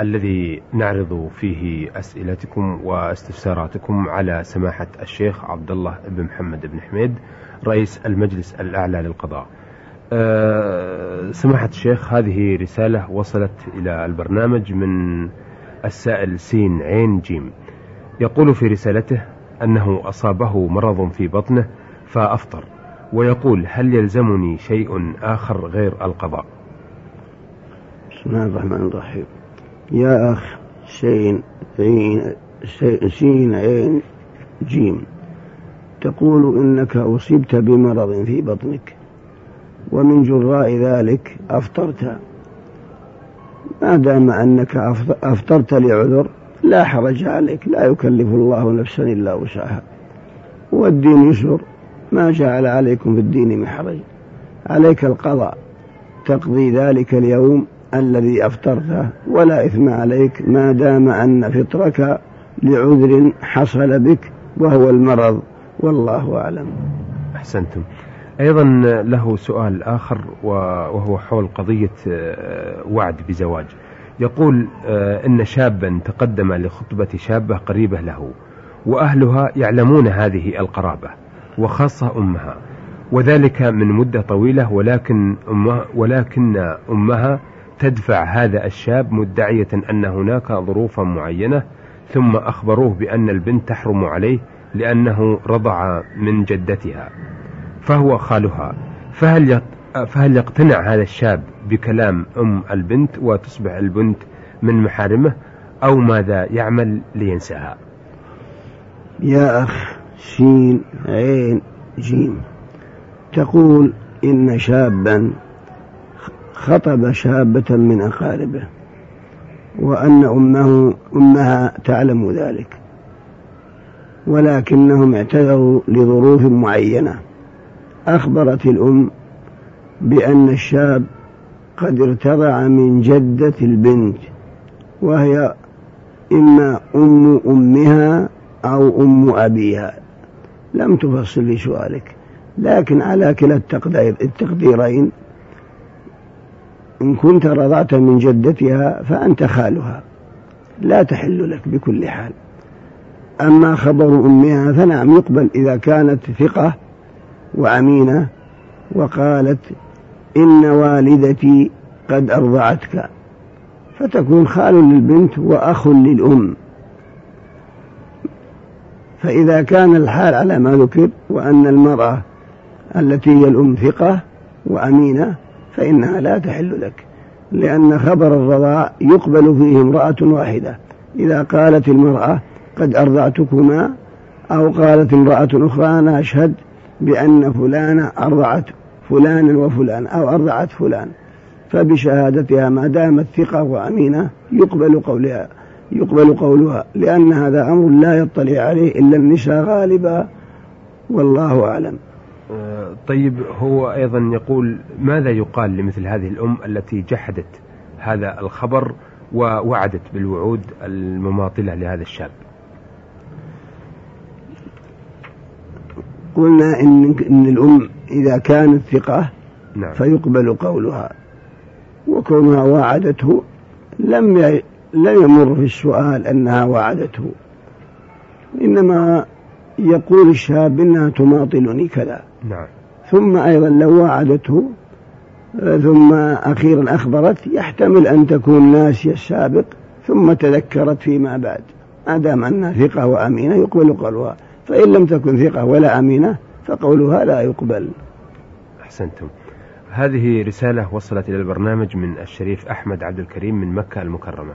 الذي نعرض فيه أسئلتكم واستفساراتكم على سماحة الشيخ عبد الله بن محمد بن حميد رئيس المجلس الأعلى للقضاء. أه سماحة الشيخ هذه رسالة وصلت إلى البرنامج من السائل سين عين جيم. يقول في رسالته أنه أصابه مرض في بطنه فأفطر ويقول هل يلزمني شيء آخر غير القضاء؟ بسم الله الرحمن الرحيم. يا أخ سين عين سين عين جيم. تقول إنك أصبت بمرض في بطنك ومن جراء ذلك أفطرت. ما دام أنك أفطرت لعذر لا حرج عليك لا يكلف الله نفسا إلا وسعها. والدين يسر ما جعل عليكم في الدين من حرج. عليك القضاء. تقضي ذلك اليوم الذي أفطرته ولا إثم عليك ما دام أن فطرك لعذر حصل بك وهو المرض. والله أعلم. أحسنتم. أيضا له سؤال آخر وهو حول قضية وعد بزواج. يقول إن شابا تقدم لخطبة شابة قريبة له وأهلها يعلمون هذه القرابة وخاصة أمها وذلك من مدة طويلة ولكن أمها ولكن أمها تدفع هذا الشاب مدعية أن هناك ظروفا معينة ثم أخبروه بأن البنت تحرم عليه لأنه رضع من جدتها فهو خالها. فهل فهل يقتنع هذا الشاب بكلام أم البنت وتصبح البنت من محارمه أو ماذا يعمل لينساها؟ يا أخ سين عين جيم تقول إن شابا خطب شابة من أقاربه وأن أمه أمها تعلم ذلك ولكنهم اعتذروا لظروف معينة. أخبرت الأم بأن الشاب قد ارتضع من جدة البنت وهي إما أم أمها أو أم أبيها. لم تفصل في سؤالك لكن على كلا التقدير التقديرين إن كنت رضعت من جدتها فأنت خالها. لا تحل لك بكل حال. أما خبر أمها فنعم يقبل إذا كانت ثقة وأمينة وقالت إن والدتي قد أرضعتك. فتكون خال للبنت وأخ للأم. فإذا كان الحال على ما ذكر وأن المرأة التي هي الأم ثقة وأمينة فإنها لا تحل لك لأن خبر الرضاع يقبل فيه امرأة واحدة. إذا قالت المرأة قد أرضعتكما أو قالت امرأة أخرى أنا أشهد بأن فلانة أرضعت فلانا وفلان أو أرضعت فلان. فبشهادتها ما دامت ثقة وأمينة يقبل قولها يقبل قولها لأن هذا أمر لا يطلع عليه إلا النساء غالبا. والله أعلم. طيب هو أيضا يقول ماذا يقال لمثل هذه الأم التي جحدت هذا الخبر ووعدت بالوعود المماطلة لهذا الشاب؟ قلنا إن, إن الأم إذا كانت ثقة نعم. فيقبل قولها. وكونها وعدته لم ي... لم يمر في السؤال أنها وعدته. إنما يقول الشاب إنها تماطلني كذا. نعم. ثم أيضا لو وعدته ثم أخيرا أخبرت يحتمل أن تكون ناسية السابق ثم تذكرت فيما بعد. ما دام أنها ثقة وأمينة يقبل قولها. فإن لم تكن ثقة ولا أمينة فقولها لا يقبل. أحسنتم. هذه رسالة وصلت إلى البرنامج من الشريف أحمد عبد الكريم من مكة المكرمة.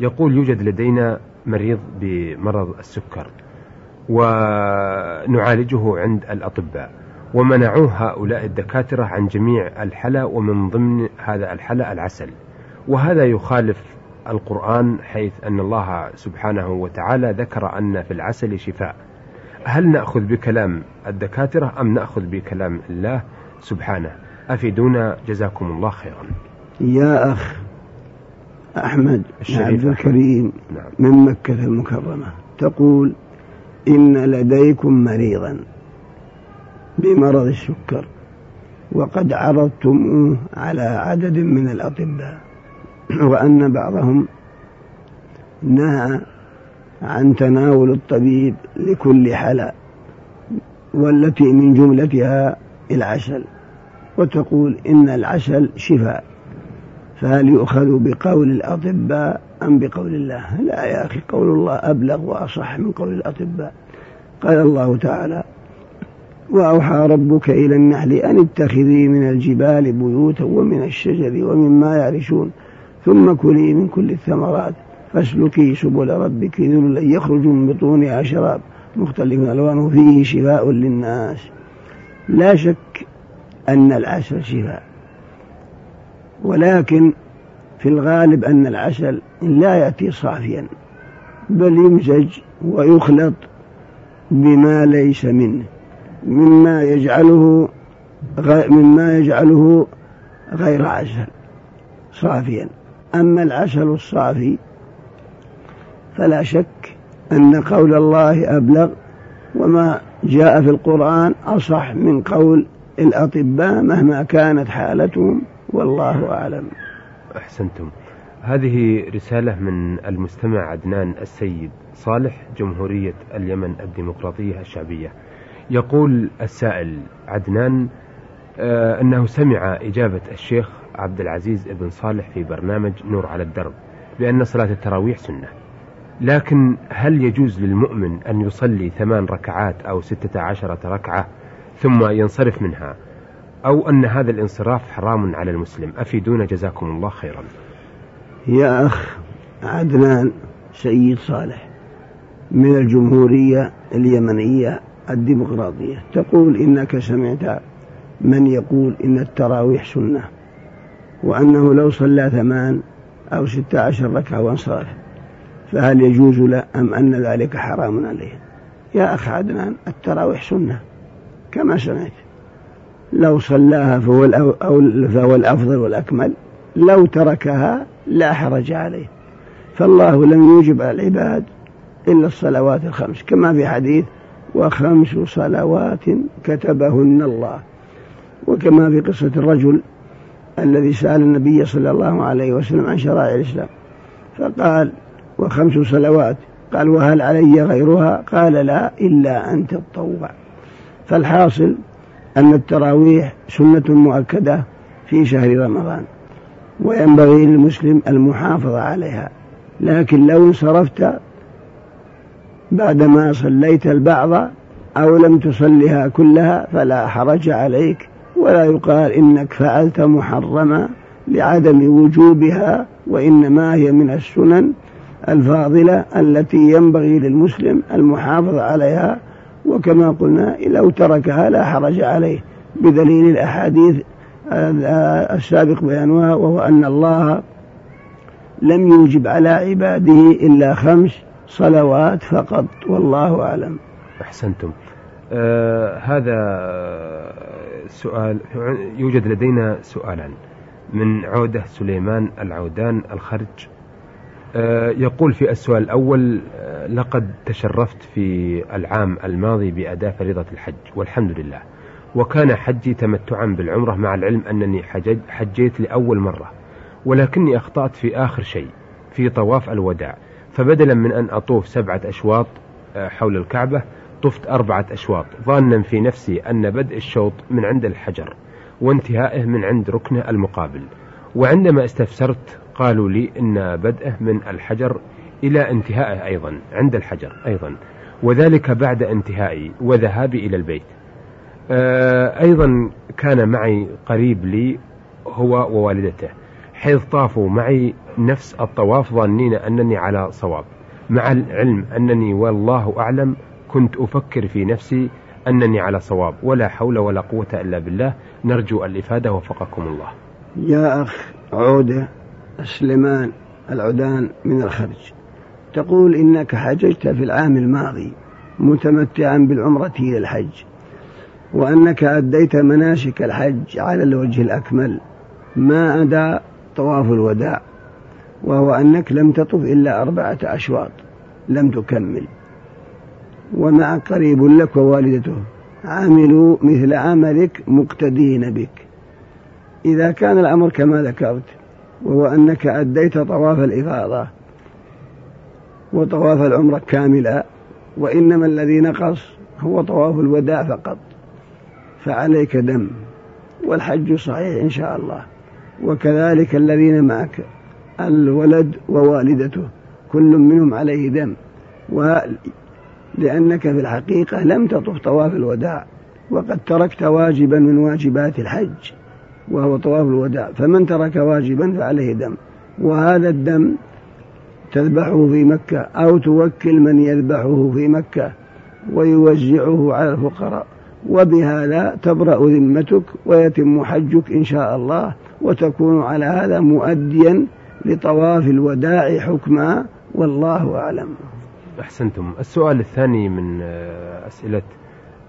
يقول يوجد لدينا مريض بمرض السكر ونعالجه عند الأطباء. ومنعوه هؤلاء الدكاترة عن جميع الحلا ومن ضمن هذا الحلا العسل. وهذا يخالف القرآن حيث أن الله سبحانه وتعالى ذكر أن في العسل شفاء. هل نأخذ بكلام الدكاترة أم نأخذ بكلام الله سبحانه؟ أفيدونا جزاكم الله خيرا. يا أخ أحمد عبد الكريم نعم. من مكة المكرمة تقول إن لديكم مريضا. بمرض السكر. وقد عرضتموه على عدد من الأطباء. وأن بعضهم نهى عن تناول الطبيب لكل حلا والتي من جملتها العسل. وتقول إن العسل شفاء. فهل يؤخذ بقول الأطباء أم بقول الله؟ لا يا أخي قول الله أبلغ وأصح من قول الأطباء. قال الله تعالى وأوحى ربك إلى النحل أن اتخذي من الجبال بيوتا ومن الشجر ومما يعرشون ثم كلي من كل الثمرات فاسلكي سبل ربك ذللا يخرج من بطونها شراب مختلف ألوانه فيه شفاء للناس. لا شك أن العسل شفاء ولكن في الغالب أن العسل لا يأتي صافيا بل يمزج ويخلط بما ليس منه. مما يجعله مما يجعله غير عسل صافيا. أما العسل الصافي فلا شك أن قول الله أبلغ وما جاء في القرآن أصح من قول الأطباء مهما كانت حالتهم والله أعلم. أحسنتم. هذه رسالة من المستمع عدنان السيد صالح جمهورية اليمن الديمقراطية الشعبية. يقول السائل عدنان آه أنه سمع إجابة الشيخ عبد العزيز بن صالح في برنامج نور على الدرب بأن صلاة التراويح سنة. لكن هل يجوز للمؤمن أن يصلي ثمان ركعات أو ستة عشرة ركعة ثم ينصرف منها؟ أو أن هذا الانصراف حرام على المسلم؟ أفيدونا جزاكم الله خيرا. يا أخ عدنان سيد صالح من الجمهورية اليمنية الديمقراطية. تقول إنك سمعت من يقول إن التراويح سنة وأنه لو صلى ثمان أو ستة عشر ركعة وانصرف فهل يجوز له أم أن ذلك حرام عليه؟ يا أخ عدنان التراويح سنة كما سمعت. لو صلاها فهو, فهو الأفضل والأكمل لو تركها لا حرج عليه. فالله لم يوجب على العباد إلا الصلوات الخمس كما في حديث وخمس صلوات كتبهن الله. وكما في قصة الرجل الذي سأل النبي صلى الله عليه وسلم عن شرائع الإسلام فقال وخمس صلوات؟ قال وهل علي غيرها؟ قال لا إلا أن تطوع فالحاصل أن التراويح سنة مؤكدة في شهر رمضان وينبغي للمسلم المحافظة عليها. لكن لو انصرفت بعدما صليت البعض أو لم تصلها كلها فلا حرج عليك ولا يقال إنك فعلت محرما لعدم وجوبها وإنما هي من السنن الفاضلة التي ينبغي للمسلم المحافظة عليها وكما قلنا لو تركها لا حرج عليه بدليل الأحاديث السابق بيانها وهو أن الله لم يوجب على عباده إلا خمس صلوات فقط والله أعلم. أحسنتم. آه هذا سؤال يوجد لدينا سؤالان من عودة سليمان العودان الخرج. آه يقول في السؤال الأول آه لقد تشرفت في العام الماضي بأداء فريضة الحج والحمد لله. وكان حجي تمتعا بالعمرة مع العلم أنني حجيت لأول مرة ولكني أخطأت في آخر شيء في طواف الوداع. فبدلا من أن أطوف سبعة أشواط آه، حول الكعبة طفت أربعة أشواط. ظانا في نفسي أن بدء الشوط من عند الحجر وانتهائه من عند ركنه المقابل. وعندما استفسرت قالوا لي إن بدءه من الحجر إلى انتهائه أيضا عند الحجر أيضا. وذلك بعد انتهائي وذهابي إلى البيت. آه، أيضا كان معي قريب لي هو ووالدته. حيث طافوا معي نفس الطواف ظانين أنني على صواب. مع العلم أنني والله أعلم كنت أفكر في نفسي أنني على صواب. ولا حول ولا قوة إلا بالله. نرجو الإفادة وفقكم الله. يا أخ عودة سليمان العدان من الخرج. تقول إنك حججت في العام الماضي متمتعا بالعمرة إلى الحج وأنك أديت مناسك الحج على الوجه الأكمل. ما أدى طواف الوداع وهو أنك لم تطف إلا أربعة أشواط لم تكمل. ومع قريب لك ووالدته عملوا مثل عملك مقتدين بك. إذا كان الأمر كما ذكرت وهو أنك أديت طواف الإفاضة وطواف العمرة كاملا وإنما الذي نقص هو طواف الوداع فقط فعليك دم والحج صحيح إن شاء الله. وكذلك الذين معك الولد ووالدته كل منهم عليه دم لأنك في الحقيقة لم تطف طواف الوداع وقد تركت واجبا من واجبات الحج وهو طواف الوداع. فمن ترك واجبا فعليه دم وهذا الدم تذبحه في مكة أو توكل من يذبحه في مكة ويوزعه على الفقراء. وبهذا تبرأ ذمتك ويتم حجك إن شاء الله. وتكون على هذا مؤديا لطواف الوداع حكما والله أعلم. أحسنتم. السؤال الثاني من آه، أسئلة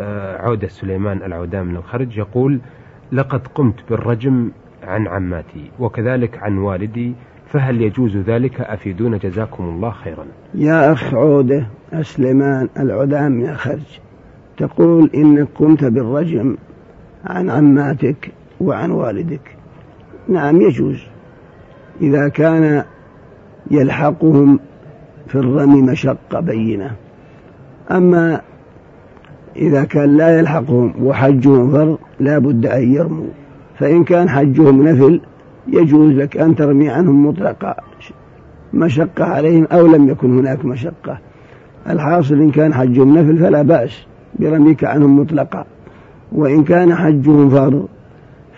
آه، عودة سليمان العودان من الخرج يقول لقد قمت بالرجم عن عماتي وكذلك عن والدي فهل يجوز ذلك؟ أفيدون جزاكم الله خيرا. يا أخ عودة سليمان العدام من الخرج تقول إنك قمت بالرجم عن عماتك وعن والدك. نعم يجوز. إذا كان يلحقهم في الرمي مشقة بينة. أما إذا كان لا يلحقهم وحجهم فرض لا بد أن يرموا. فإن كان حجهم نفل يجوز لك أن ترمي عنهم مطلقا مشقة عليهم أو لم يكن هناك مشقة. الحاصل إن كان حجهم نفل فلا بأس برميك عنهم مطلقا. وإن كان حجهم فرض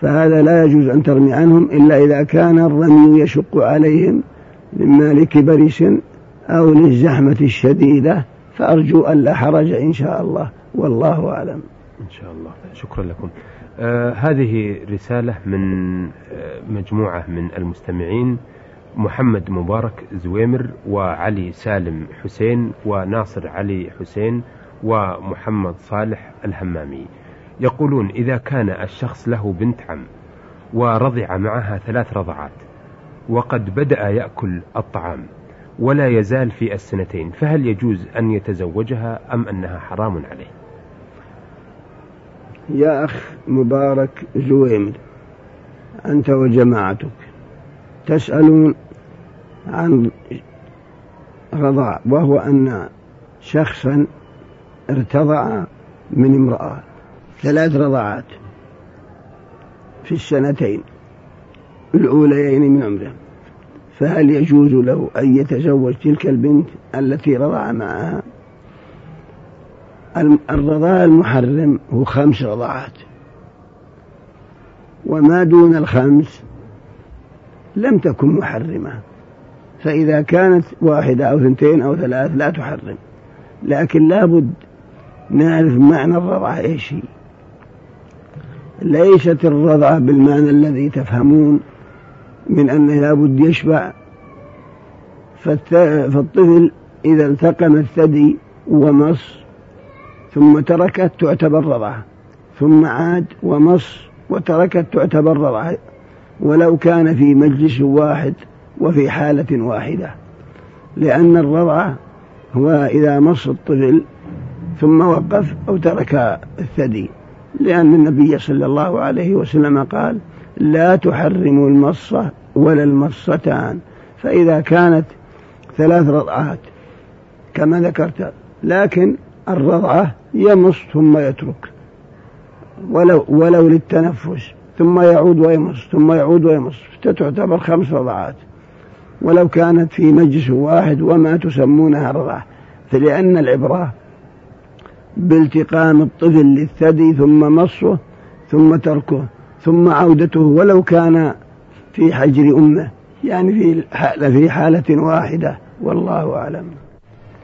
فهذا لا يجوز أن ترمي عنهم إلا إذا كان الرمي يشق عليهم إما لكبر سن أو للزحمة الشديدة. فأرجو أن لا حرج إن شاء الله. والله أعلم. إن شاء الله. شكرا لكم. آه هذه رسالة من آه مجموعة من المستمعين محمد مبارك زويمر وعلي سالم حسين وناصر علي حسين ومحمد صالح الهمامي يقولون إذا كان الشخص له بنت عم ورضع معها ثلاث رضعات وقد بدأ يأكل الطعام ولا يزال في السنتين فهل يجوز أن يتزوجها أم أنها حرام عليه؟ يا أخ مبارك زويمر أنت وجماعتك تسألون عن رضاع وهو أن شخصا ارتضع من امرأة. ثلاث رضعات في السنتين الأوليين من عمره. فهل يجوز له أن يتزوج تلك البنت التي رضع معها؟ الرضاع المحرم هو خمس رضعات وما دون الخمس لم تكن محرمة. فإذا كانت واحدة أو ثنتين أو ثلاث لا تحرم. لكن لابد نعرف معنى الرضعة إيش هي. ليست الرضعة بالمعنى الذي تفهمون من أنه لابد يشبع. فالطفل إذا التقم الثدي ومص ثم تركت تعتبر رضعة ثم عاد ومص وتركت تعتبر رضعة ولو كان في مجلس واحد وفي حالة واحدة. لأن الرضعة هو إذا مص الطفل ثم وقف أو ترك الثدي. لأن النبي صلى الله عليه وسلم قال لا تحرم المصة ولا المصتان. فإذا كانت ثلاث رضعات كما ذكرت لكن الرضعة يمص ثم يترك ولو ولو للتنفس ثم يعود ويمص ثم يعود ويمص. تعتبر خمس رضعات. ولو كانت في مجلس واحد وما تسمونها رضعة. فلأن العبرة بالتقام الطفل للثدي ثم مصه ثم تركه ثم عودته ولو كان في حجر أمه. يعني في حالة, في حالة واحدة. والله أعلم.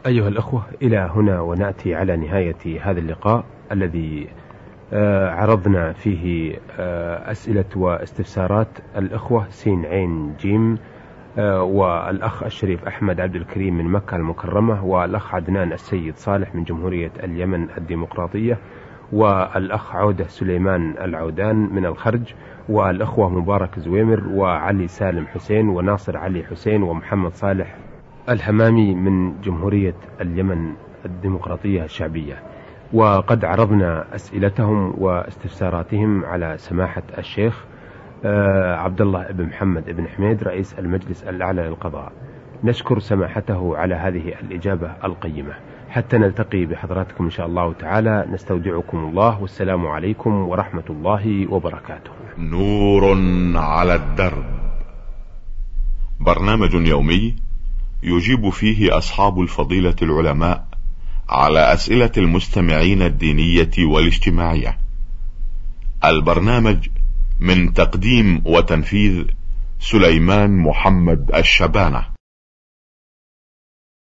أيها الأخوة إلى هنا ونأتي على نهاية هذا اللقاء الذي آه، عرضنا فيه آه، أسئلة واستفسارات. الأخوة سين عين جيم والأخ الشريف أحمد عبد الكريم من مكة المكرمة والأخ عدنان السيد صالح من جمهورية اليمن الديمقراطية والأخ عودة سليمان العودان من الخرج والأخوة مبارك زويمر وعلي سالم حسين وناصر علي حسين ومحمد صالح الهمامي من جمهورية اليمن الديمقراطية الشعبية. وقد عرضنا أسئلتهم واستفساراتهم على سماحة الشيخ آه، عبد الله بن محمد بن حميد رئيس المجلس الأعلى للقضاء. نشكر سماحته على هذه الإجابة القيمة. حتى نلتقي بحضراتكم إن شاء الله تعالى. نستودعكم الله. والسلام عليكم ورحمة الله وبركاته. نور على الدرب. برنامج يومي يجيب فيه أصحاب الفضيلة العلماء على أسئلة المستمعين الدينية والاجتماعية. البرنامج من تقديم وتنفيذ سليمان محمد الشبانة.